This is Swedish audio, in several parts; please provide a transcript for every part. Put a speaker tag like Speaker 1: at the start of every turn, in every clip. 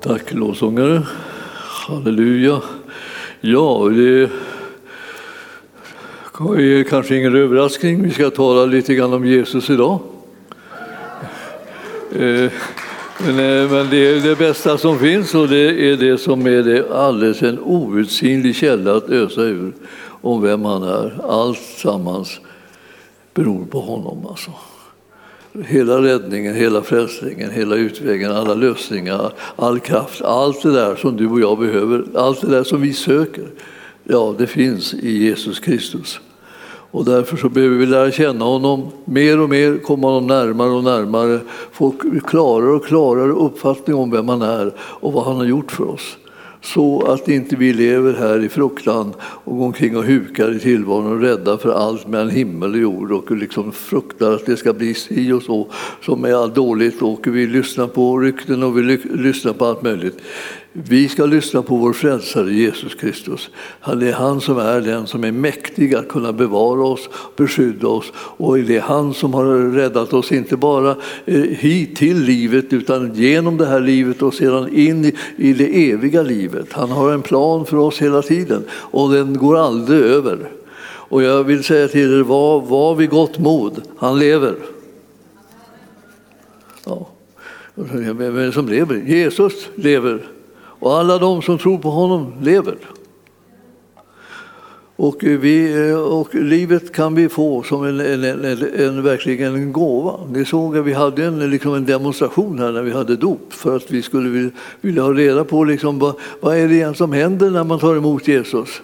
Speaker 1: Tack lovsångare. Halleluja. Ja, det är kanske ingen överraskning. Vi ska tala lite grann om Jesus idag. Eh, men, eh, men det är det bästa som finns och det är det som är det alldeles en outsinlig källa att ösa ur om vem han är. Allt sammans beror på honom. Alltså. Hela räddningen, hela frälsningen, hela utvägen, alla lösningar, all kraft, allt det där som du och jag behöver, allt det där som vi söker, ja, det finns i Jesus Kristus. Och därför så behöver vi lära känna honom mer och mer, komma honom närmare och närmare, få klarare och klarare uppfattning om vem han är och vad han har gjort för oss så att inte vi lever här i fruktan och går omkring och hukar i tillvaron och rädda för allt mellan himmel och jord och liksom fruktar att det ska bli si och så som är dåligt och vi lyssnar på rykten och vi lyssnar på allt möjligt. Vi ska lyssna på vår frälsare Jesus Kristus. Det är han som är den som är mäktig att kunna bevara oss, beskydda oss och det är han som har räddat oss, inte bara eh, hit till livet utan genom det här livet och sedan in i det eviga livet. Han har en plan för oss hela tiden och den går aldrig över. Och jag vill säga till er, var, var vid gott mod, han lever. Ja. Vem är det som lever? Jesus lever. Och alla de som tror på honom lever. Och, vi, eh, och livet kan vi få som en, en, en, en, verkligen en gåva. Ni såg att vi hade en, liksom en demonstration här när vi hade dop för att vi skulle vilja, vilja ha reda på liksom, vad, vad är det egentligen som händer när man tar emot Jesus.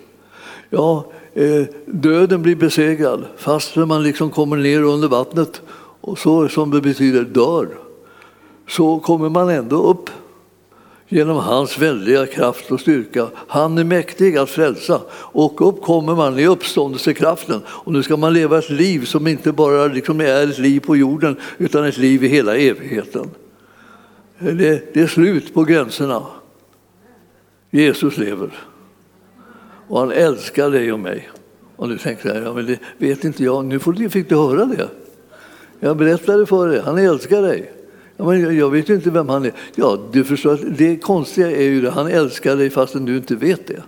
Speaker 1: Ja, eh, döden blir besegrad fast man liksom kommer ner under vattnet och så som det betyder dör så kommer man ändå upp genom hans väldiga kraft och styrka. Han är mäktig att frälsa och upp kommer man i uppståndelsekraften. Och nu ska man leva ett liv som inte bara liksom är ett liv på jorden utan ett liv i hela evigheten. Det, det är slut på gränserna. Jesus lever och han älskar dig och mig. Och nu tänkte jag, ja, men det vet inte jag, nu fick du höra det. Jag berättade för dig, han älskar dig. Ja, men jag vet ju inte vem han är. Ja, du förstår, det konstiga är ju det, han älskar dig fastän du inte vet det.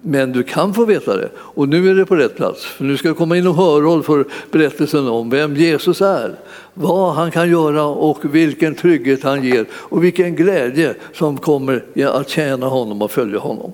Speaker 1: Men du kan få veta det. Och nu är det på rätt plats. För nu ska du komma in och hörhåll för berättelsen om vem Jesus är. Vad han kan göra och vilken trygghet han ger. Och vilken glädje som kommer att tjäna honom och följa honom.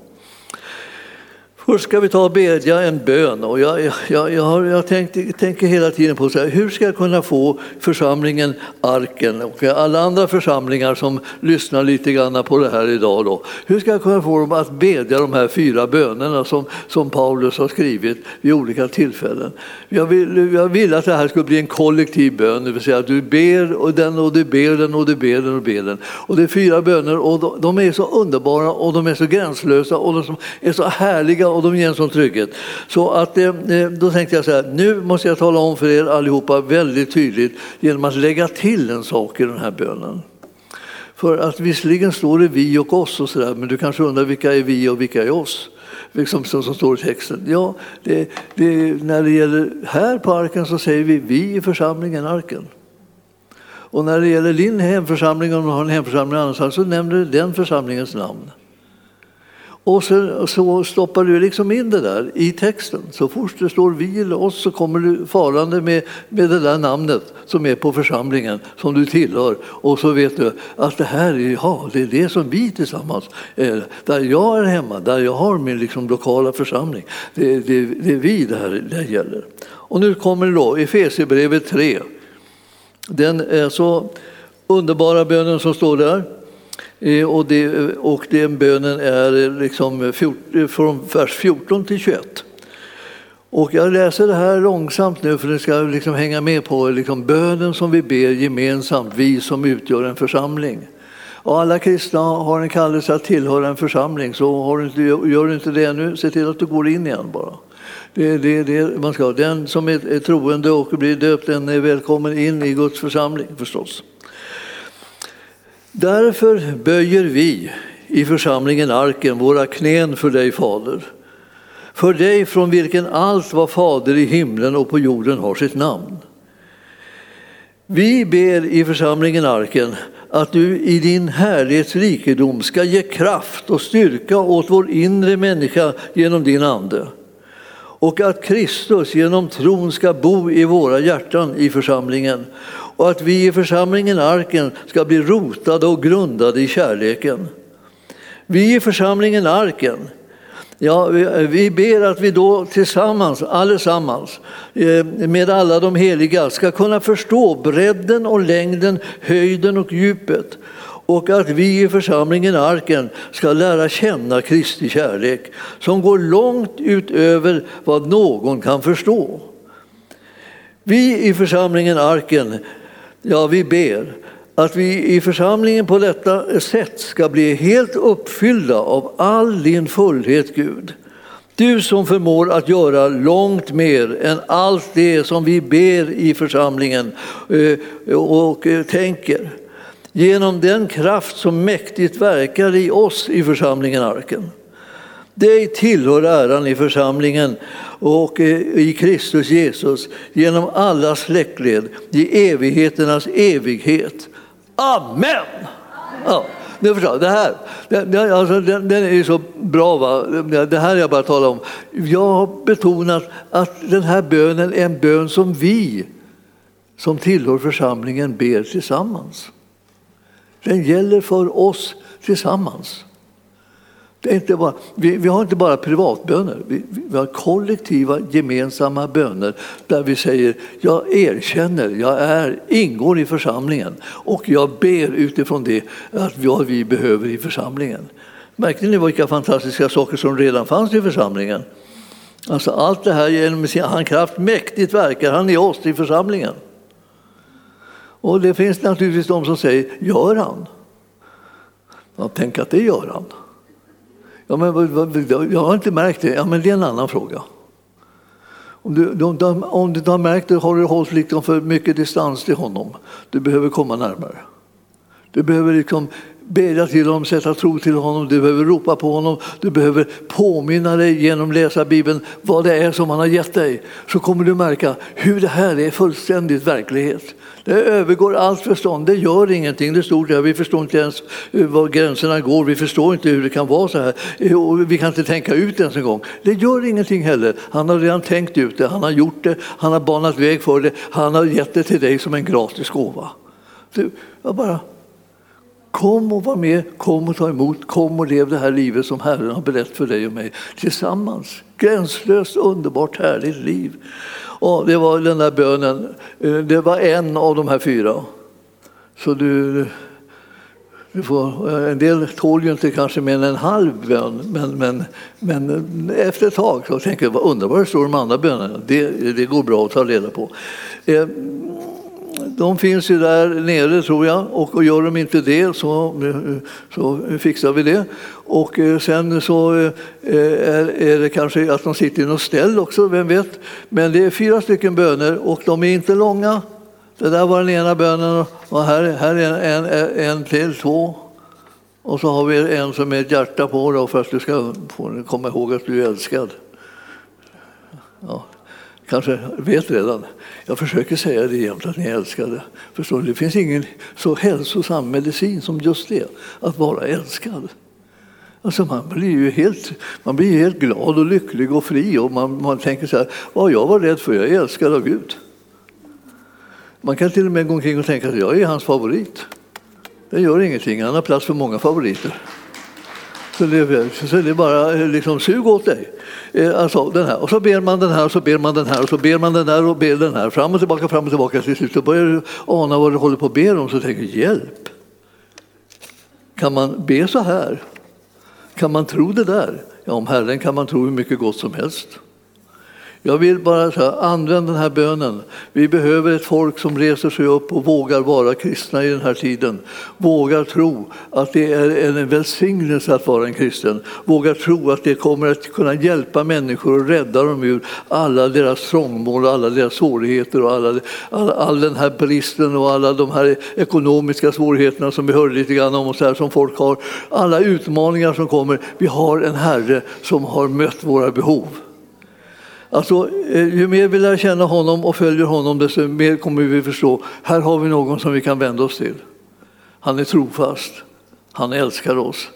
Speaker 1: Först ska vi ta och bedja en bön. Och jag, jag, jag, har, jag tänkt, tänker hela tiden på så här, hur ska jag kunna få församlingen Arken och alla andra församlingar som lyssnar lite grann på det här idag. Då, hur ska jag kunna få dem att bedja de här fyra bönerna som, som Paulus har skrivit vid olika tillfällen? Jag vill, jag vill att det här ska bli en kollektiv bön, det vill säga att du ber och den och du ber den och du ber den och ber den. Och det är fyra böner och de, de är så underbara och de är så gränslösa och de är så härliga och de ger en sån trygghet. Så att, eh, eh, då tänkte jag så här, nu måste jag tala om för er allihopa väldigt tydligt genom att lägga till en sak i den här bönen. För att visserligen står det vi och oss och så där, men du kanske undrar vilka är vi och vilka är oss? Liksom som, som står i texten. Ja, det, det, när det gäller här på arken så säger vi vi i församlingen arken. Och när det gäller din hemförsamling, om du har en hemförsamling annanstans, så nämner du den församlingens namn. Och så, så, stoppar du liksom in det där i texten. Så fort det står vi eller oss så kommer du farande med, med det där namnet som är på församlingen som du tillhör. Och så vet du att det här är, ja, det är det som vi tillsammans är. Där jag är hemma, där jag har min liksom lokala församling. Det, det, det är vi det här det gäller. Och nu kommer det då Efesierbrevet 3. Den är så underbara bönen som står där. Eh, och, det, och den bönen är eh, liksom eh, från vers 14 till 21. Och jag läser det här långsamt nu för det ska liksom hänga med på liksom bönen som vi ber gemensamt, vi som utgör en församling. Och alla kristna har en kallelse att tillhöra en församling, så har du inte, gör du inte det nu, se till att du går in igen bara. Det det, det man ska. Den som är, är troende och blir döpt, den är välkommen in i Guds församling förstås. Därför böjer vi i församlingen Arken våra knän för dig, Fader. För dig från vilken allt vad Fader i himlen och på jorden har sitt namn. Vi ber i församlingen Arken att du i din härlighets rikedom ska ge kraft och styrka åt vår inre människa genom din ande och att Kristus genom tron ska bo i våra hjärtan i församlingen och att vi i församlingen Arken ska bli rotade och grundade i kärleken. Vi i församlingen Arken Ja, vi ber att vi då tillsammans, allesammans, eh, med alla de heliga ska kunna förstå bredden och längden, höjden och djupet och att vi i församlingen Arken ska lära känna Kristi kärlek som går långt utöver vad någon kan förstå. Vi i församlingen Arken, ja, vi ber att vi i församlingen på detta sätt ska bli helt uppfyllda av all din fullhet, Gud. Du som förmår att göra långt mer än allt det som vi ber i församlingen eh, och eh, tänker. Genom den kraft som mäktigt verkar i oss i församlingen Arken. Dig tillhör äran i församlingen och eh, i Kristus Jesus genom alla släktled i evigheternas evighet. Amen! Ja, förstår, det här alltså, den, den är så bra. Va? Det här jag bara talar om. Jag har betonat att den här bönen är en bön som vi som tillhör församlingen ber tillsammans. Den gäller för oss tillsammans. Det är inte bara, vi, vi har inte bara privatböner, vi, vi har kollektiva gemensamma böner där vi säger jag erkänner, jag är, ingår i församlingen och jag ber utifrån det att vad vi behöver i församlingen. Märkte ni vilka fantastiska saker som redan fanns i församlingen? Alltså allt det här genom sin han kraft mäktigt verkar han i oss i församlingen. Och det finns naturligtvis de som säger, gör han? Ja, tänk att det gör han. Ja, men, jag har inte märkt det. Ja, men det är en annan fråga. Om du, om du har märkt det har du hållit liksom för mycket distans till honom. Du behöver komma närmare. Du behöver liksom bedja till honom, sätta tro till honom, du behöver ropa på honom, du behöver påminna dig genom att läsa Bibeln vad det är som han har gett dig. Så kommer du märka hur det här är fullständigt verklighet. Det övergår allt förstånd, det gör ingenting. Det stod där, vi förstår inte ens eh, var gränserna går, vi förstår inte hur det kan vara så här. Eh, vi kan inte tänka ut ens en gång. Det gör ingenting heller. Han har redan tänkt ut det, han har gjort det, han har banat väg för det, han har gett det till dig som en gratis gåva. Du, jag bara Kom och var med, kom och ta emot, kom och lev det här livet som Herren har berättat för dig och mig tillsammans. Gränslöst, underbart, härligt liv. Och det var den där bönen, eh, det var en av de här fyra. Så du, du får, eh, en del tål ju inte kanske mer än en halv bön, men, men, men eh, efter ett tag så tänker jag, vad undrar det står de andra bönerna. Det, det går bra att ta reda på. De finns ju där nere tror jag och gör de inte det så, så fixar vi det. Och eh, sen så eh, är det kanske att de sitter i något ställ också, vem vet. Men det är fyra stycken böner och de är inte långa. Det där var den ena bönen och här, här är en, en, en till, två. Och så har vi en som är ett hjärta på då för att du ska komma ihåg att du är älskad. Ja, kanske vet redan. Jag försöker säga det jämt, att ni är älskade. Förstår du? Det finns ingen så hälsosam medicin som just det, att vara älskad. Alltså man blir ju helt, man blir helt glad och lycklig och fri och man, man tänker så här, vad jag var rädd för, jag är älskad av Gud. Man kan till och med gå omkring och tänka att jag är hans favorit. Det gör ingenting, han har plats för många favoriter. Så det, så det är bara eh, liksom, sug åt dig. Eh, alltså, den här. Och så ber man den här och så ber man den här och så ber man den där och ber den här. Fram och tillbaka, fram och tillbaka. Till slut börjar du ana vad du håller på att be om så tänker hjälp. Kan man be så här? Kan man tro det där? Ja, om Herren kan man tro hur mycket gott som helst. Jag vill bara säga, använd den här bönen. Vi behöver ett folk som reser sig upp och vågar vara kristna i den här tiden. Vågar tro att det är en välsignelse att vara en kristen. Vågar tro att det kommer att kunna hjälpa människor och rädda dem ur alla deras trångmål, alla deras svårigheter och alla, all, all den här bristen och alla de här ekonomiska svårigheterna som vi hörde lite grann om och så här, som folk har. Alla utmaningar som kommer. Vi har en Herre som har mött våra behov. Alltså, eh, ju mer vi lär känna honom och följer honom desto mer kommer vi förstå här har vi någon som vi kan vända oss till. Han är trofast. Han älskar oss.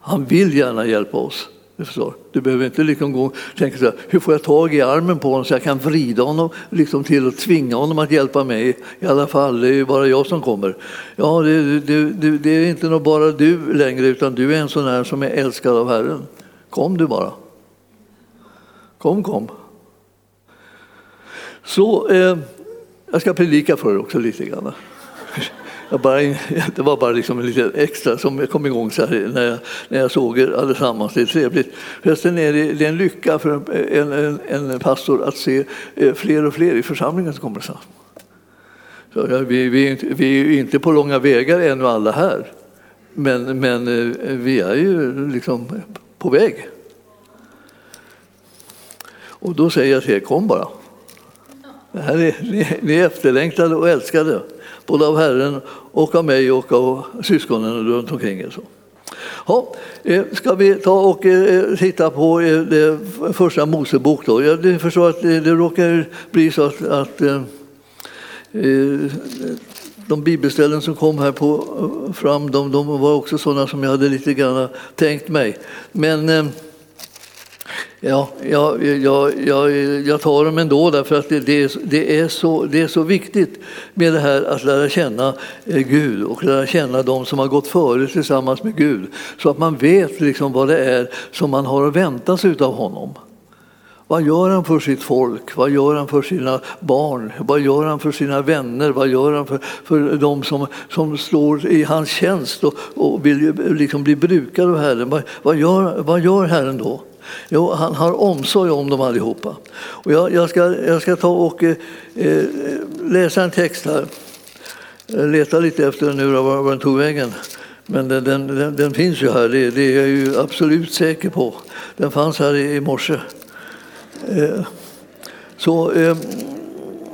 Speaker 1: Han vill gärna hjälpa oss. Du, förstår. du behöver inte liksom gå och tänka så här, hur får jag tag i armen på honom så jag kan vrida honom liksom till och tvinga honom att hjälpa mig. I alla fall, det är ju bara jag som kommer. Ja, det, det, det, det är inte bara du längre, utan du är en sån här som är älskad av Herren. Kom du bara. Kom, kom. Så eh, jag ska predika för er också lite grann. Jag bara, det var bara liksom lite extra som kom igång så här när, jag, när jag såg er allesammans. Det är trevligt. Förresten är det, det är en lycka för en, en, en, pastor att se eh, fler och fler i församlingen som kommer samman. Så, ja, vi, vi, är inte, vi är inte på långa vägar ännu alla här, men, men eh, vi är ju liksom på väg. Och då säger jag till er, kom bara. Det här är, ni, ni är efterlängtade och älskade både av Herren och av mig och av syskonen runt omkring er. Ja, eh, ska vi ta och eh, titta på eh, det första Mosebok då? Jag förstår att det, det råkar bli så att, att de bibelställen som kom här på, fram, de, de var också sådana som jag hade lite grann tänkt mig. Men Ja, jag, jag, jag, jag tar dem ändå därför att det, det, är, det, är så, det är så viktigt med det här att lära känna eh, Gud och lära känna de som har gått före tillsammans med Gud så att man vet liksom vad det är som man har att vänta sig av honom. Vad gör han för sitt folk? Vad gör han för sina barn? Vad gör han för sina vänner? Vad gör han för, för de som, som står i hans tjänst och, och vill liksom bli brukade av Herren? Vad, vad, gör, vad gör Herren då? Jo, han har omsorg om dem allihopa. Och jag, jag, ska, jag ska ta och eh, eh läsa en text här. Jag letar lite efter den nu, var den tog vägen. Men den, den, den, den finns ju här, det, det, är jag ju absolut säker på. Den fanns här i, i morse. Eh, så, eh,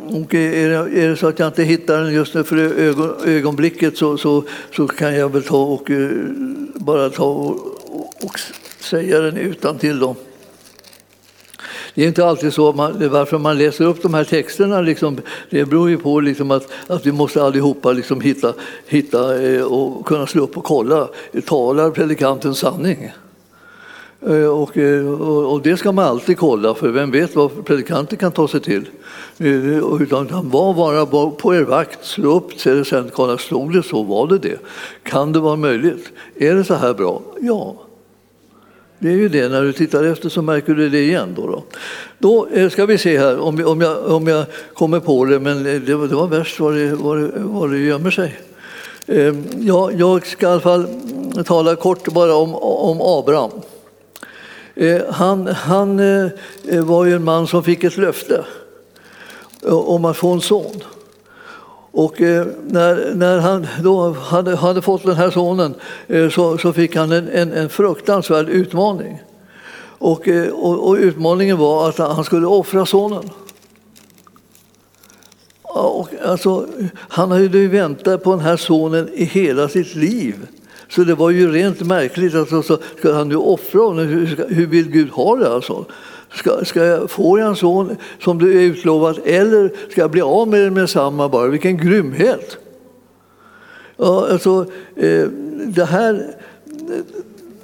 Speaker 1: och är, det, är det så att jag inte hittar den just nu för ögon, ögonblicket så, så, så kan jag väl ta och eh, bara ta och, och säga den utan till dem. Det är inte alltid så, man, varför man läser upp de här texterna, liksom, det beror ju på liksom att, att vi måste allihopa liksom hitta, hitta eh, och kunna slå upp och kolla, talar predikanten sanning? Eh, och, eh, och, och, det ska man alltid kolla, för vem vet vad predikanten kan ta sig till? Utan var bara på er vakt, slå upp sen kolla, stod det så, var det det? Kan det vara möjligt? Är det så här bra? Ja, det är ju det, när du tittar efter så märker du det igen. Då, då. då eh, ska vi se här om, om, jag, om jag kommer på det, men det, det var värst var det, var, det, var det gömmer sig. Ehm, ja, jag ska i alla fall tala kort bara om, om Abraham. Eh, han, han eh, var ju en man som fick ett löfte om att få en son. Och eh, när, när han då hade, hade fått den här sonen eh, så, så fick han en, en, en fruktansvärd utmaning. Och, eh, och, och, utmaningen var att han skulle offra sonen. Och alltså, han hade ju väntat på den här sonen i hela sitt liv. Så det var ju rent märkligt. Alltså, så ska han nu offra honom? Hur, hur vill Gud ha det? Alltså? Ska, ska jag får jag en son som du är utlovat eller ska jag bli av med den med samma bara? Vilken grymhet! Ja, alltså, eh, det här...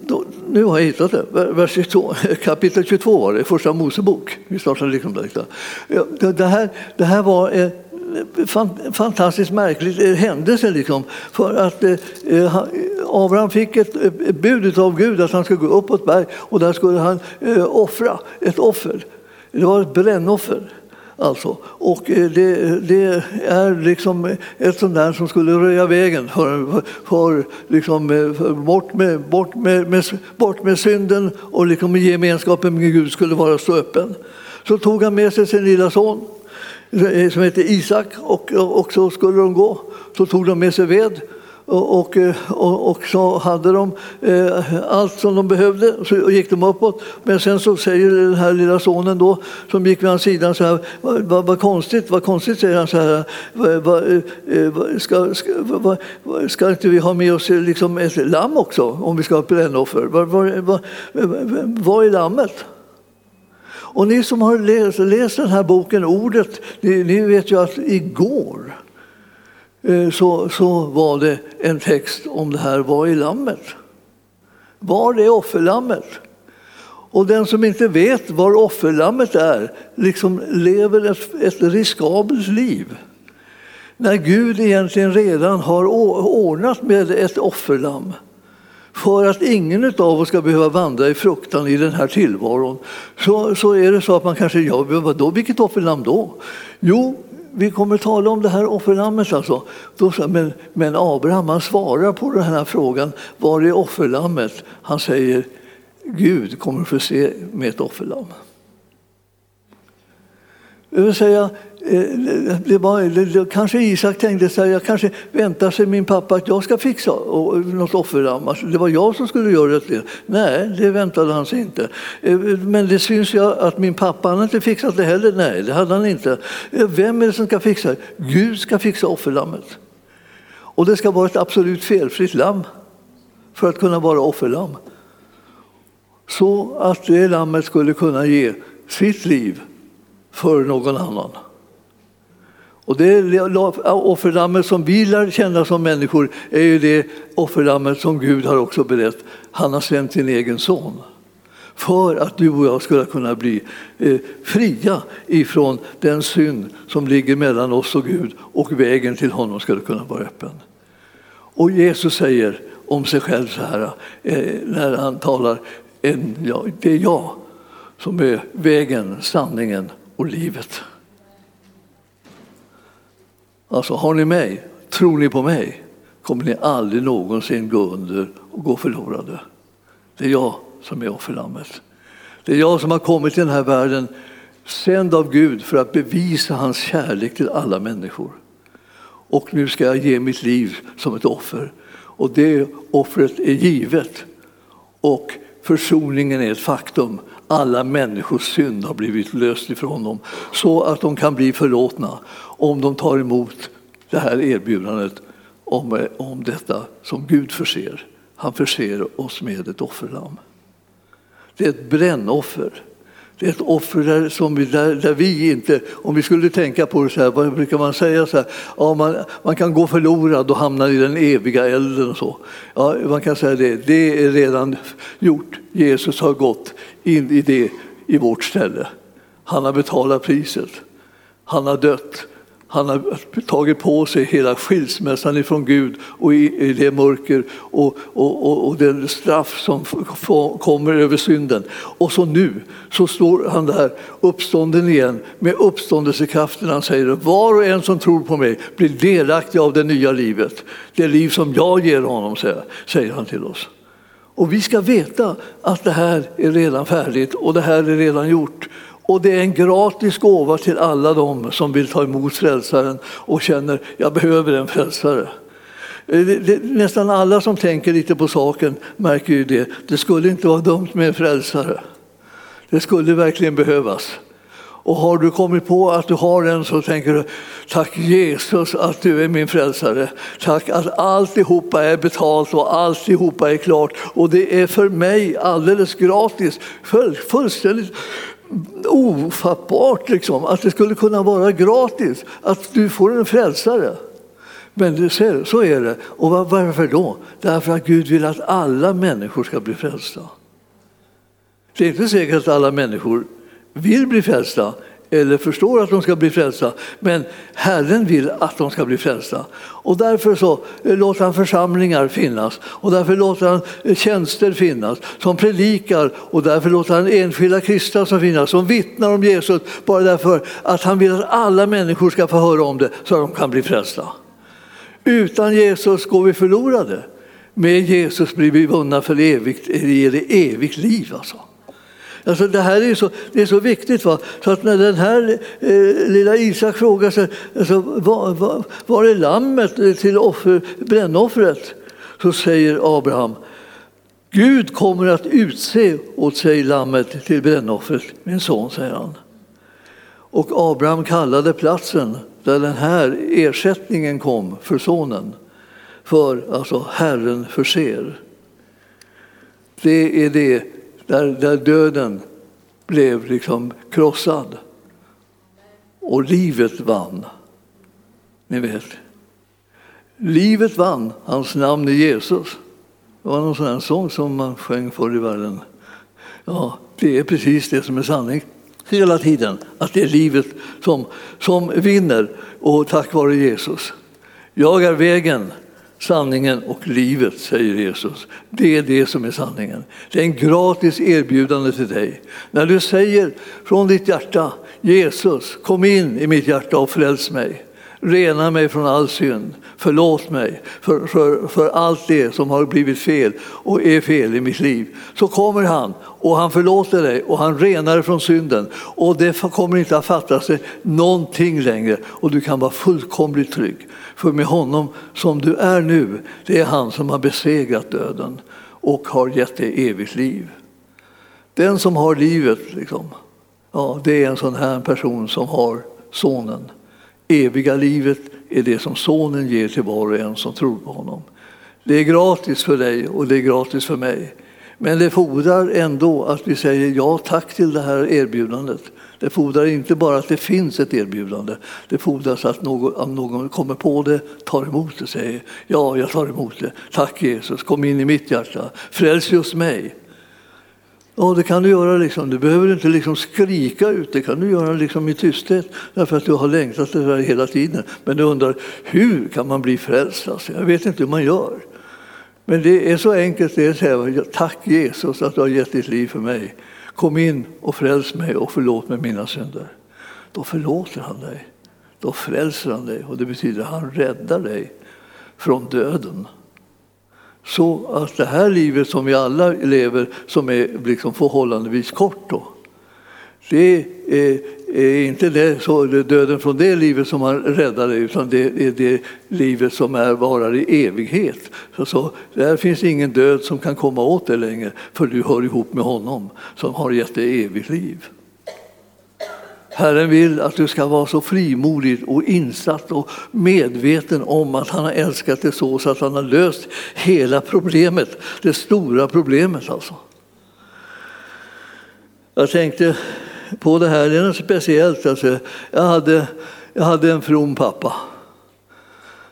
Speaker 1: Då, nu har jag hittat det. Vers 22, kapitel 22 var det, första Mosebok. Vi startade liksom där. Ja, det, här, det här var en fantastiskt märklig eh, händelse. Liksom, för att eh, eh Abraham fick ett eh, bud av Gud att han skulle gå upp på ett berg och där skulle han eh, offra ett offer. Det var ett brännoffer. Alltså. Och eh, det, det, är liksom ett sånt där som skulle röja vägen för, för, liksom, för bort, med, bort, med, med, bort med synden och liksom gemenskapen med Gud skulle vara så öppen. Så tog han med sig sin lilla son Eh, som hette Isak och, och så skulle de gå. Så tog de med sig ved och, och, eh, och, så hade de eh, allt som de behövde, så gick de uppåt. Men sen så säger den här lilla sonen då, som gick vid hans sida så här, vad, vad, vad konstigt, vad konstigt, säger han så här, vad, eh, ska, ska, vad, ska inte vi ha med oss liksom ett lamm också om vi ska ha brännoffer? Vad, vad, vad, vad är lammet? Och ni som har läst, alltså läst den här boken, Ordet, ni, ni vet ju att igår eh, så, så var det en text om det här, var i lammet? Var är offerlammet? Och den som inte vet var offerlammet är, liksom lever ett, ett riskabelt liv. När Gud egentligen redan har ordnat med ett offerlamm för att ingen av oss ska behöva vandra i fruktan i den här tillvaron så, så är det så att man kanske, ja vadå, vilket offerlamm då? Jo, vi kommer att tala om det här offerlammet alltså. Då, men, men Abraham han svarar på den här frågan, var är offerlammet? Han säger, Gud kommer att förse med ett offerlamm. Det vill säga, eh, det var, det, kanske Isak tänkte så här, jag kanske väntar sig min pappa att jag ska fixa eh, något offerlamm. Alltså, det var jag som skulle göra det. Nej, det väntade han sig inte. Eh, men det syns ju att min pappa han inte fixat det heller. Nej, det hade han inte. Vem är det som ska fixa det? Gud ska fixa offerlammet. Och det ska vara ett absolut felfritt lamm för att kunna vara offerlamm. Så att det lammet skulle kunna ge sitt liv för någon annan. Och det offerlammet som vi lär känna som människor är ju det offerlammet som Gud har också berett. Han har sänt sin egen son för att du och jag skulle kunna bli eh, fria ifrån den synd som ligger mellan oss och Gud och vägen till honom skulle kunna vara öppen. Och Jesus säger om sig själv så här eh, när han talar, en, ja, det är jag som är vägen, sanningen och livet. Alltså, har ni mig, tror ni på mig, kommer ni aldrig någonsin gå under och gå förlorade. Det är jag som är offerlammet. Det är jag som har kommit till den här världen sänd av Gud för att bevisa hans kärlek till alla människor. Och nu ska jag ge mitt liv som ett offer. Och det offret är givet. Och försoningen är ett faktum alla människors synd har blivit löst ifrån dem så att de kan bli förlåtna om de tar emot det här erbjudandet om, om detta som Gud förser. Han förser oss med ett offerlamm. Det är ett brännoffer. Det är ett offer där, som vi, där, där, vi inte, om vi skulle tänka på det så här, vad brukar man säga? Så här, ja, man, man kan gå förlorad och hamna i den eviga elden och så. Ja, man kan säga det, det är redan gjort. Jesus har gått in i det i vårt ställe. Han har betalat priset. Han har dött. Han har tagit på sig hela skilsmässan ifrån Gud och i, det mörker och, och, och, och den straff som kommer över synden. Och så nu så står han där uppstånden igen med uppståndelsekraften. Han säger var och en som tror på mig blir delaktig av det nya livet. Det liv som jag ger honom, säger han till oss. Och vi ska veta att det här är redan färdigt och det här är redan gjort. Och det är en gratis gåva till alla dem som vill ta emot frälsaren och känner jag behöver en frälsare. Eh, nästan alla som tänker lite på saken märker ju det. Det skulle inte vara dumt med en frälsare. Det skulle verkligen behövas. Och har du kommit på att du har en så tänker du tack Jesus att du är min frälsare. Tack att alltihopa är betalt och alltihopa är klart och det är för mig alldeles gratis. Fullständigt ofattbart liksom, att det skulle kunna vara gratis att du får en frälsare. Men ser, så är det. Och varför då? Därför att Gud vill att alla människor ska bli frälsta. Det är inte säkert att alla människor vill bli frälsta eller förstår att de ska bli frälsta. Men Herren vill att de ska bli frälsta. Och därför så eh, låter han församlingar finnas och därför låter han eh, tjänster finnas som predikar och därför låter han enskilda kristna som finnas som vittnar om Jesus bara därför att han vill att alla människor ska få höra om det så att de kan bli frälsta. Utan Jesus går vi förlorade. Med Jesus blir vi vunna för evigt, ger det evigt liv. Alltså. Alltså det här är så, det är så viktigt. Va? Så att när den här eh, lilla Isak frågar sig alltså, var, var, var är lammet till offer, brännoffret? Så säger Abraham Gud kommer att utse åt sig lammet till brännoffret, min son, säger han. Och Abraham kallade platsen där den här ersättningen kom för sonen för alltså Herren förser. Det är det där, där döden blev liksom krossad och livet vann. Ni vet. Livet vann, hans namn är Jesus. Det var någon sån här sång som man sjöng förr i världen. Ja, det är precis det som är sanning hela tiden, att det är livet som, som vinner och tack vare Jesus. Jag är vägen, sanningen och livet, säger Jesus. Det är det som är sanningen. Det är en gratis erbjudande till dig. När du säger från ditt hjärta Jesus, kom in i mitt hjärta och fräls mig. Rena mig från all synd. Förlåt mig för, för, för allt det som har blivit fel och är fel i mitt liv. Så kommer han och han förlåter dig och han renar dig från synden. Och det kommer inte att fattas dig någonting längre och du kan vara fullkomligt trygg. För med honom som du är nu, det är han som har besegrat döden och har gett dig evigt liv. Den som har livet, liksom, ja, det är en sån här person som har sonen. Eviga livet är det som sonen ger till var och en som tror på honom. Det är gratis för dig och det är gratis för mig. Men det fordrar ändå att vi säger ja tack till det här erbjudandet. Det fordrar inte bara att det finns ett erbjudande. Det fordras att någon, att någon kommer på det, tar emot det och säger ja, jag tar emot det. Tack Jesus, kom in i mitt hjärta. Fräls just mig. Ja, det kan du göra. Liksom. Du behöver inte liksom skrika ut, det kan du göra liksom i tysthet därför att du har längtat efter det hela tiden. Men du undrar, hur kan man bli frälst? Alltså, jag vet inte hur man gör. Men det är så enkelt, det är att säga tack Jesus att du har gett ditt liv för mig. Kom in och fräls mig och förlåt mig mina synder. Då förlåter han dig. Då frälser han dig och det betyder att han räddar dig från döden. Så att det här livet som vi alla lever, som är liksom förhållandevis kort, då, det är, är inte det, så döden från det livet som han räddar dig, utan det är det livet som är, varar i evighet. Så, så, där finns ingen död som kan komma åt dig längre, för du hör ihop med honom som har gett dig evigt liv. Herren vill att du ska vara så frimodig och insatt och medveten om att han har älskat dig så, så att han har löst hela problemet, det stora problemet alltså. Jag tänkte på det här, det är något speciellt. Alltså, jag, hade, jag hade en from pappa.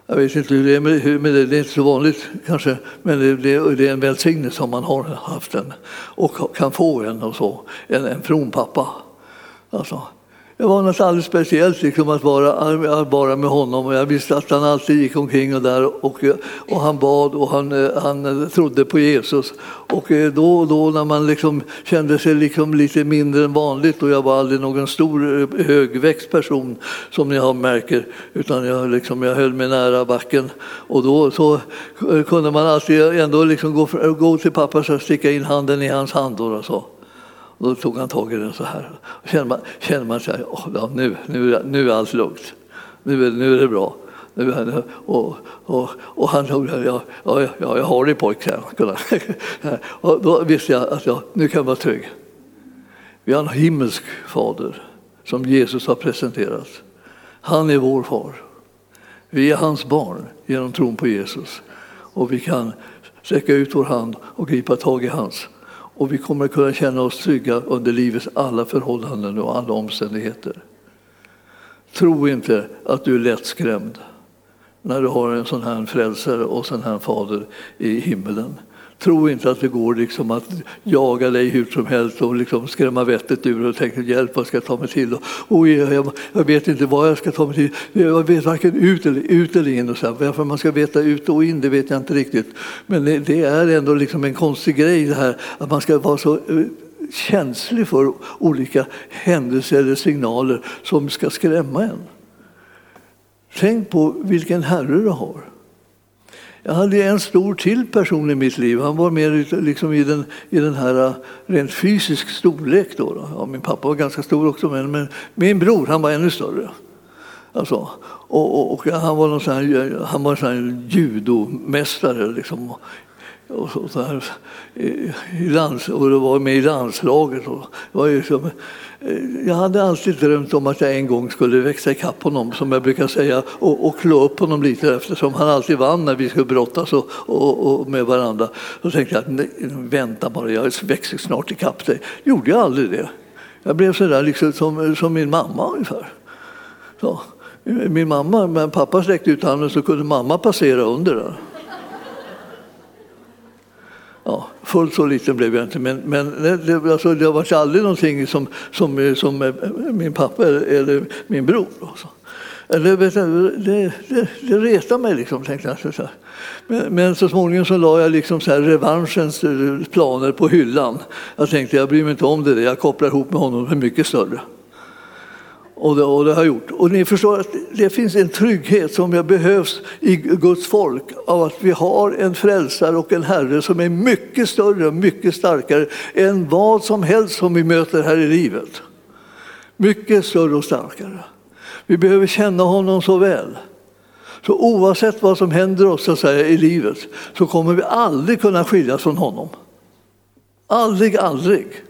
Speaker 1: Jag vet inte hur det är med, med det, det är inte så vanligt kanske, men det, det, det är en välsignelse om man har haft en och kan få en och så, en, en from pappa. Alltså, det var något alldeles speciellt liksom, att vara, vara med honom. Och jag visste att han alltid gick omkring och, där, och, och han bad och han, han trodde på Jesus. Och eh, då och då när man liksom kände sig liksom lite mindre än vanligt och jag var aldrig någon stor eh, högväxt person som ni märker utan jag, liksom, jag höll mig nära backen. Och då så eh, kunde man alltid ändå liksom gå, gå till pappa och sticka in handen i hans hand. Och så. Då tog han tag i den så här. Och kände man, kände man så här, oh, ja, nu, nu, nu är allt lugnt. Nu är, nu är det bra. Nu, och, och, och han tog ja, ja, ja, jag har dig pojk, Och då visste jag att jag, nu kan jag vara trygg. Vi har en himmelsk fader som Jesus har presenterat. Han är vår far. Vi är hans barn genom tron på Jesus. Och vi kan sträcka ut vår hand och gripa tag i hans och vi kommer att kunna känna oss trygga under livets alla förhållanden och alla omständigheter. Tro inte att du är lättskrämd när du har en sån här frälsare och sån här fader i himmelen. Tro inte att det går liksom att jaga dig hur som helst och liksom skrämma vettet ur och tänka hjälp, vad ska jag ta mig till? Och, och jag, jag, vet inte vad jag ska ta mig till. Jag vet varken ut eller, ut eller in. Och så Varför man ska veta ut och in det vet jag inte riktigt. Men det, det är ändå liksom en konstig grej det här att man ska vara så eh, känslig för olika händelser eller signaler som ska skrämma en. Tänk på vilken Herre du har. Jag hade en stor till person i mitt liv. Han var mer liksom i, den, i den här äh, rent fysisk storlek. Då, då. Ja, min pappa var ganska stor också, men, men min bror han var ännu större. Alltså, och, och, och, han var någon sån här, han var en sån här judomästare. Liksom, och, så, så här, i i lands, och det var med i landslaget. Och, det var liksom, Eh, jag hade alltid drömt om att jag en gång skulle växa ikapp honom, som jag brukar säga, och, och klå upp honom lite eftersom han alltid vann när vi skulle brottas och, och, och med varandra. Då tänkte jag, nej, vänta bara, jag växer snart ikapp dig. Gjorde jag aldrig det. Jag blev sådär liksom som, som min mamma ungefär. Så. Min mamma, men pappa sträckte ut handen så kunde mamma passera under. Där. Ja, fullt så liten blev jag inte, men, men det, alltså, det var aldrig någonting som, som, som min pappa eller min bror. Alltså. Det, det, det, det retade mig, liksom, tänkte jag. Men, men, så småningom så la jag liksom så här revanschens eh, planer på hyllan. Jag tänkte jag bryr mig inte om det, jag kopplar ihop med honom, för mycket större. Och det, och det, har jag gjort. Och ni förstår att det finns en trygghet som behövs i Guds folk av att vi har en frälsare och en Herre som är mycket större och mycket starkare än vad som helst som vi möter här i livet. Mycket större och starkare. Vi behöver känna honom så väl. Så oavsett vad som händer oss så säga, i livet så kommer vi aldrig kunna skiljas från honom. Aldrig, aldrig.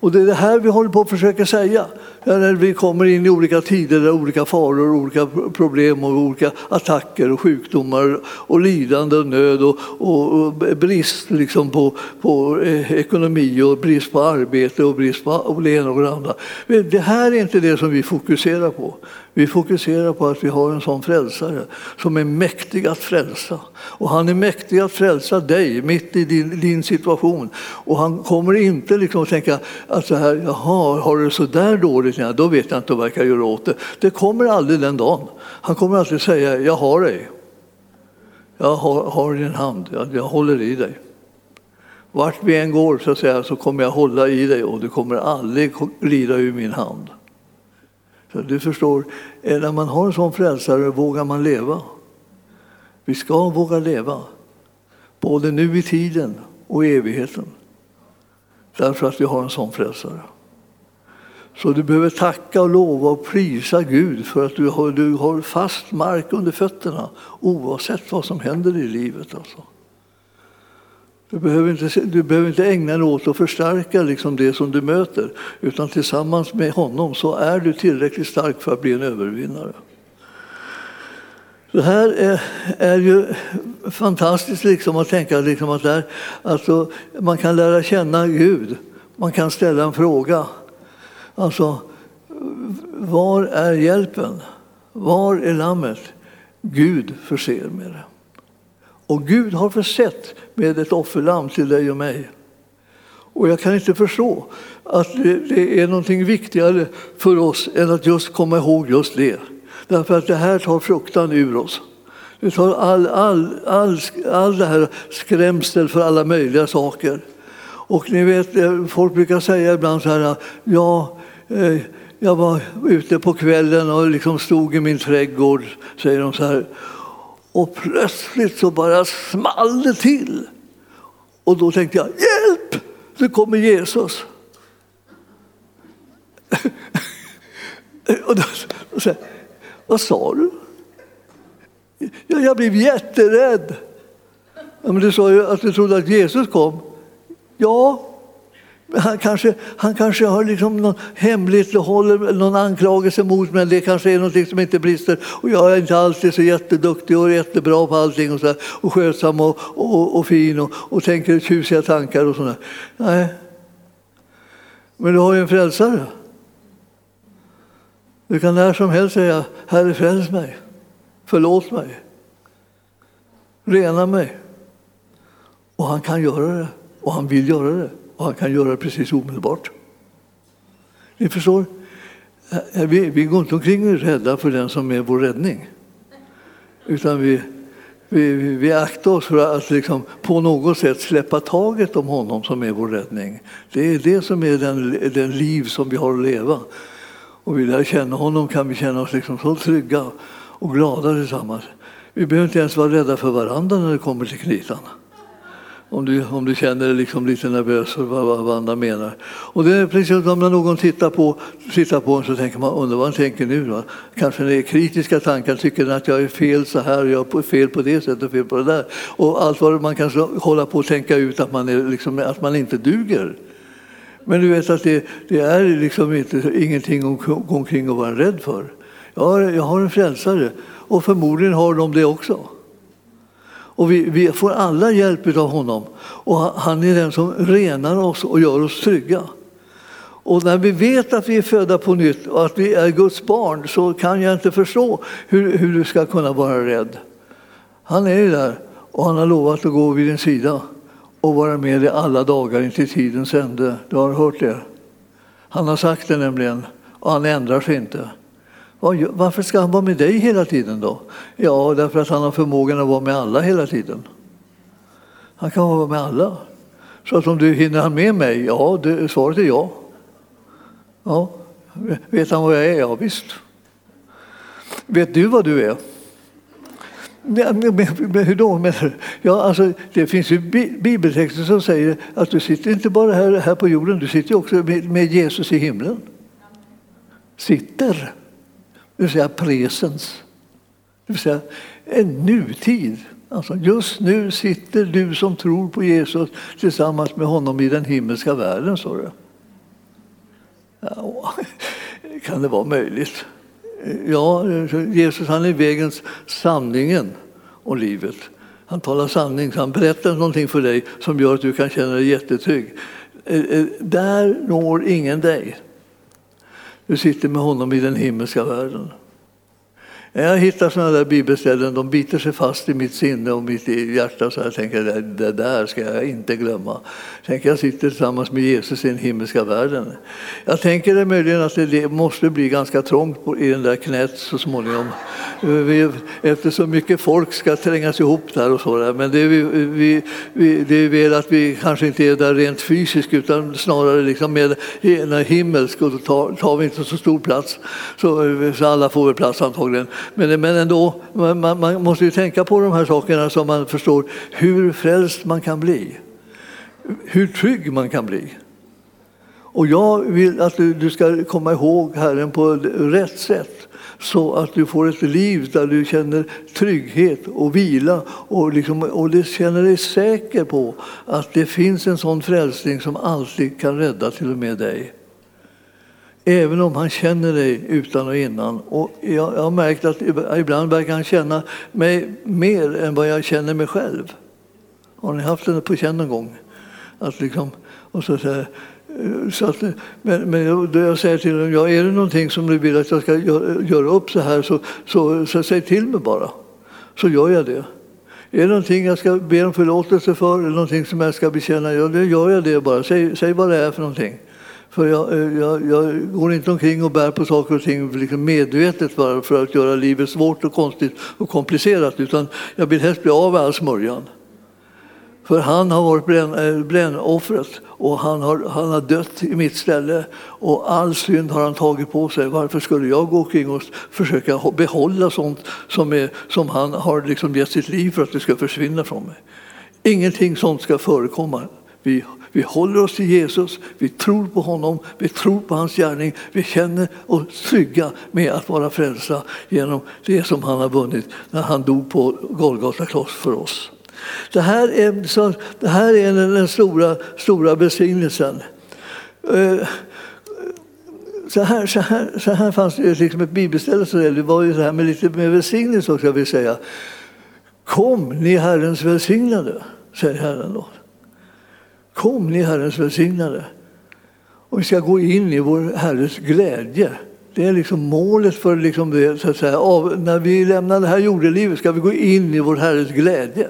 Speaker 1: Och det är det här vi håller på att försöka säga när vi kommer in i olika tider, där olika faror, olika problem och olika attacker och sjukdomar och lidande och nöd och, och, och brist liksom på, på eh, ekonomi och brist på arbete och brist på det ena och det andra. Det här är inte det som vi fokuserar på. Vi fokuserar på att vi har en sån frälsare som är mäktig att frälsa. Och han är mäktig att frälsa dig mitt i din, din situation. Och han kommer inte liksom att tänka att så här, jaha, har du så där dåligt? Ja, då vet jag inte vad jag kan göra åt det. Det kommer aldrig den dagen. Han kommer alltid säga, jag har dig. Jag har, har din hand, jag, jag håller i dig. Vart vi än går så, att säga, så kommer jag hålla i dig och du kommer aldrig glida ur min hand. Så du förstår, eh, när man har en sån frälsare vågar man leva. Vi ska våga leva, både nu i tiden och i evigheten. Därför att vi har en sån frälsare. Så du behöver tacka och lova och prisa Gud för att du har, du har fast mark under fötterna oavsett vad som händer i livet. Alltså. Du behöver, inte, du behöver inte ägna dig åt att förstärka liksom det som du möter utan tillsammans med honom så är du tillräckligt stark för att bli en övervinnare. Det här är, är ju fantastiskt liksom att tänka liksom att där, alltså, man kan lära känna Gud. Man kan ställa en fråga. Alltså, var är hjälpen? Var är lammet? Gud förser med det. Och Gud har försett med ett offerlamm till dig och mig. Och jag kan inte förstå att det är någonting viktigare för oss än att just komma ihåg just det. Därför att det här tar fruktan ur oss. Det tar all, all, all, all det här skrämsel för alla möjliga saker. Och ni vet, eh, folk brukar säga ibland så här, ja, eh, jag var ute på kvällen och liksom stod i min trädgård, säger de så här. Och plötsligt så bara small det till. Och då tänkte jag, hjälp! Nu kommer Jesus. och då, och så, vad sa du? Ja, jag blev jätterädd. Ja, men du sa ju att du trodde att Jesus kom. Ja, han kanske, han kanske har liksom någon hemligt håller någon anklagelse mot mig. Det kanske är något som inte brister. Och jag är inte alltid så jätteduktig och jättebra på allting och, så här, och skötsam och, och, och fin och, och tänker tjusiga tankar och sådär. Nej. Men du har ju en frälsare. Du kan när som helst säga Herre fräls mig, förlåt mig, rena mig. Och han kan göra det och han vill göra det. Och han kan göra det precis omedelbart. Ni förstår? Eh, eh, vi, vi går inte omkring och är rädda för den som är vår räddning. Utan vi, vi, vi aktar oss för att liksom på något sätt släppa taget om honom som är vår räddning. Det är det som är den, den liv som vi har att leva. Och vi lär känna honom kan vi känna oss liksom så trygga och glada tillsammans. Vi behöver inte ens vara rädda för varandra när det kommer till kritan om du, om du känner dig liksom lite nervös för vad, vad, vad andra menar. Och det är precis som när någon tittar på, tittar på en så tänker man, undrar vad han tänker nu då? Kanske det är kritiska tankar, tycker att jag är fel så här, jag är fel på det sättet och fel på det där. Och allt vad man kan hålla på att tänka ut att man, är liksom, att man inte duger. Men du vet att det, det är liksom inte, ingenting att gå omkring och vara rädd för. Jag har, jag har en frälsare och förmodligen har de det också. Och vi, vi, får alla hjälp av honom. Och han är den som renar oss och gör oss trygga. Och när vi vet att vi är födda på nytt och att vi är Guds barn så kan jag inte förstå hur, hur du ska kunna vara rädd. Han är ju där och han har lovat att gå vid din sida och vara med dig alla dagar intill tidens ände. Du har hört det? Han har sagt det nämligen och han ändrar sig inte. Varför ska han vara med dig hela tiden då? Ja, därför att han har förmågan att vara med alla hela tiden. Han kan vara med alla. Så att om du hinner han med mig? Ja, det, svaret är ja. ja. Vet han vad jag är? Ja, visst. Vet du vad du är? Men, men, hur då menar du? Ja, alltså, det finns ju bibeltexter som säger att du sitter inte bara här, här på jorden, du sitter också med, med Jesus i himlen. Sitter, det vill säga presens. Det vill säga en nutid. Alltså just nu sitter du som tror på Jesus tillsammans med honom i den himmelska världen, står det. Ja, kan det vara möjligt? Ja, Jesus han är vägen, sanningen och livet. Han talar sanning, han berättar någonting för dig som gör att du kan känna dig jättetrygg. Eh, eh, där når ingen dig. Du sitter med honom i den himmelska världen. När Jag hittar sådana där bibelställen, de biter sig fast i mitt sinne och mitt hjärta så jag tänker det, det där ska jag inte glömma. Tänk, jag sitter tillsammans med Jesus i den himmelska världen. Jag tänker det möjligen att det måste bli ganska trångt i den där knät så småningom. Eftersom mycket folk ska trängas ihop där och så där. Men det är, vi, vi, vi, det är väl att vi kanske inte är där rent fysiskt utan snarare liksom med himmelsk och då tar, tar vi inte så stor plats. Så, så alla får väl plats antagligen. Men, men ändå, man, man måste ju tänka på de här sakerna så man förstår hur frälst man kan bli. Hur trygg man kan bli. Och jag vill att du, du ska komma ihåg Herren på rätt sätt så att du får ett liv där du känner trygghet och vila och, liksom, och du känner dig säker på att det finns en sån frälsning som alltid kan rädda till och med dig. Även om han känner dig utan och innan. Och jag, jag har märkt att ibland verkar han känna mig mer än vad jag känner mig själv. Har ni haft det på känn någon gång? Att liksom, och så, säger, eh, så att, men, men då jag säger till honom, ja, är det någonting som du vill att jag ska göra, göra upp så här så, så, så säg till mig bara. Så gör jag det. Är det någonting jag ska be om förlåtelse för eller någonting som jag ska bekänna, ja, då gör jag det bara. Säg, säg vad det är för någonting. För jag, eh, jag, jag, går inte omkring och bär på saker och ting liksom medvetet bara för att göra livet svårt och konstigt och komplicerat utan jag vill helst bli av med all smörjan. För han har varit bränn, eh, brännoffret och han har, han har dött i mitt ställe och all synd har han tagit på sig. Varför skulle jag gå omkring och försöka behålla sånt som, är, som han har liksom gett sitt liv för att det ska försvinna från mig? Ingenting sånt ska förekomma. Vi vi håller oss till Jesus, vi tror på honom, vi tror på hans gärning. Vi känner oss trygga med att vara frälsta genom det som han har vunnit när han dog på Golgata kloss för oss. Det här är, så, det här är den, stora, stora välsignelsen. Eh, så här, så, här, så här fanns det liksom ett bibelställe, det var ju så här med lite med välsignelse också, jag vill säga. Kom, ni Herrens välsignade, säger Herren då. Kom ni Herrens välsignade. Och vi ska gå in i vår Herres glädje. Det är liksom målet för liksom det, så att säga. Av, när vi lämnar det här jordelivet ska vi gå in i vår Herres glädje.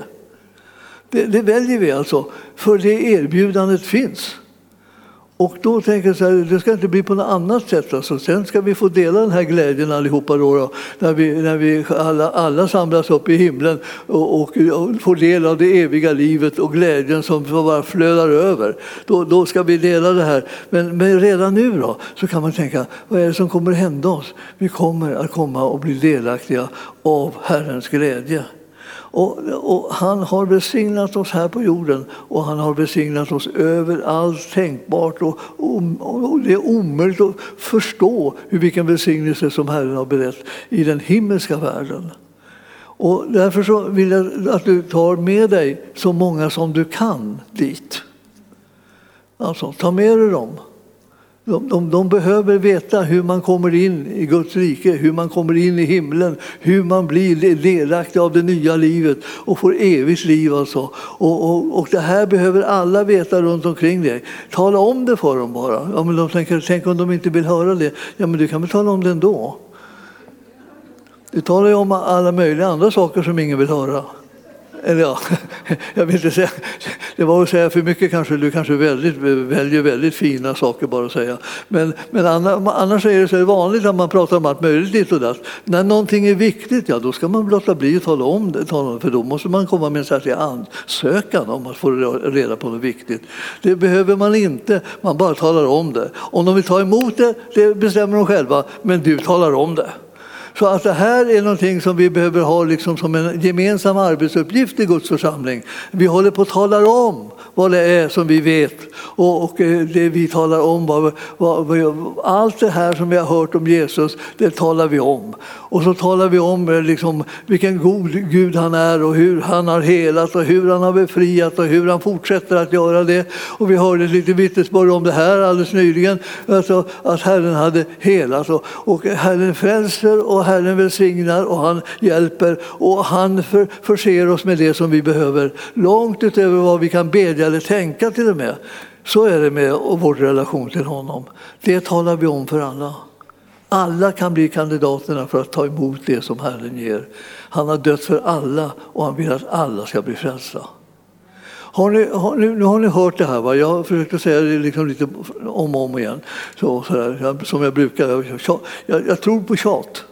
Speaker 1: Det, det väljer vi alltså, för det erbjudandet finns. Och då tänker jag så här, det ska inte bli på något annat sätt. Alltså. Sen ska vi få dela den här glädjen allihopa då, då när vi, när vi alla, alla samlas upp i himlen och, och, och, får del av det eviga livet och glädjen som bara flödar över. Då, då ska vi dela det här. Men, men redan nu då, så kan man tänka, vad är det som kommer hända oss? Vi kommer att komma och bli delaktiga av Herrens glädje. Och, och, han har välsignat oss här på jorden och han har välsignat oss överallt tänkbart. Och, och, och, det är omöjligt att förstå hur vilken välsignelse som Herren har berett i den himmelska världen. Och därför så vill jag att du tar med dig så många som du kan dit. Alltså, ta med dig dem. De, de, de, behöver veta hur man kommer in i Guds rike, hur man kommer in i himlen, hur man blir delaktig av det nya livet och får evigt liv. Alltså. Och, och, och det här behöver alla veta runt omkring dig. Tala om det för dem bara. Ja, men de tänker, tänk om de inte vill höra det. Ja, men du kan väl tala om det ändå. Du talar ju om alla möjliga andra saker som ingen vill höra. Eller ja, jag vill inte säga, det var att säga för mycket kanske, du kanske väldigt, väljer väldigt fina saker bara att säga. Men, men annars är det så vanligt att man pratar om allt möjligt lite. och där. När någonting är viktigt, ja då ska man låta bli att tala om det, för då måste man komma med en särskild ansökan om att få reda på något viktigt. Det behöver man inte, man bara talar om det. Om de vill ta emot det, det bestämmer de själva, men du talar om det. Så att det här är någonting som vi behöver ha liksom som en gemensam arbetsuppgift i Guds församling. Vi håller på att tala om vad det är som vi vet och, och eh, det vi talar om, vad, vad, allt det här som vi har hört om Jesus, det talar vi om. Och så talar vi om eh, liksom, vilken god Gud han är och hur han har helat och hur han har befriat och hur han fortsätter att göra det. Och vi hörde lite vittnesbörd om det här alldeles nyligen, alltså, att Herren hade helat och, och Herren frälser och Herren välsignar och han hjälper och han för, förser oss med det som vi behöver, långt utöver vad vi kan bedja eller tänka till och med. Så är det med vår relation till honom. Det talar vi om för alla. Alla kan bli kandidaterna för att ta emot det som Herren ger. Han har dött för alla och han vill att alla ska bli frälsta. Har ni, har, nu, nu har ni hört det här, va? jag försökte säga det liksom lite om och om igen, så, så där, som jag brukar. Jag, jag, jag tror på tjat.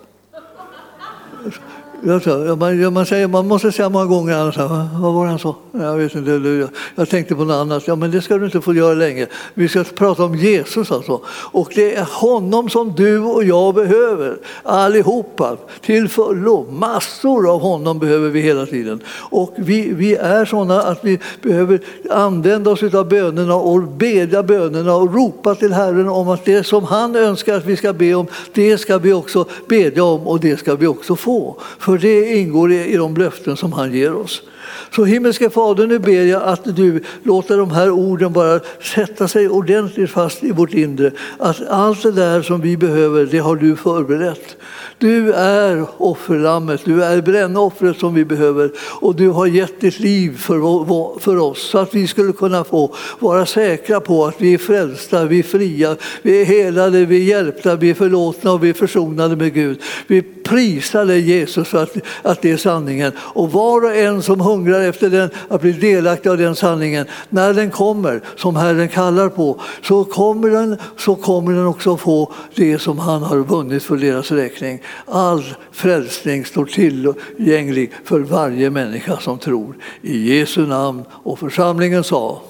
Speaker 1: Man, man, säger, man måste säga många gånger, annars, vad var det han sa? Jag, vet inte, jag, jag tänkte på något annat. Ja, men det ska du inte få göra länge. Vi ska prata om Jesus alltså. Och det är honom som du och jag behöver, allihopa, till fullo. Massor av honom behöver vi hela tiden. Och vi, vi är sådana att vi behöver använda oss av bönerna och bedja bönerna och ropa till Herren om att det som han önskar att vi ska be om, det ska vi också bedja om och det ska vi också få. För för det ingår i de löften som han ger oss. Så himmelske Fader, nu ber jag att du låter de här orden bara sätta sig ordentligt fast i vårt inre. Att allt det där som vi behöver, det har du förberett. Du är offerlammet, du är brännoffret som vi behöver och du har gett ditt liv för, för oss så att vi skulle kunna få vara säkra på att vi är frälsta, vi är fria, vi är helade, vi är hjälpta, vi är förlåtna och vi är försonade med Gud. Vi prisar dig Jesus för att, att det är sanningen. Och var och en som hungrar efter den, att bli delaktig av den sanningen, när den kommer, som Herren kallar på, så kommer den, så kommer den också få det som han har vunnit för deras räkning. All frälsning står tillgänglig för varje människa som tror. I Jesu namn och församlingen sa Amen.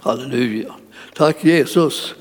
Speaker 1: Halleluja. Tack Jesus.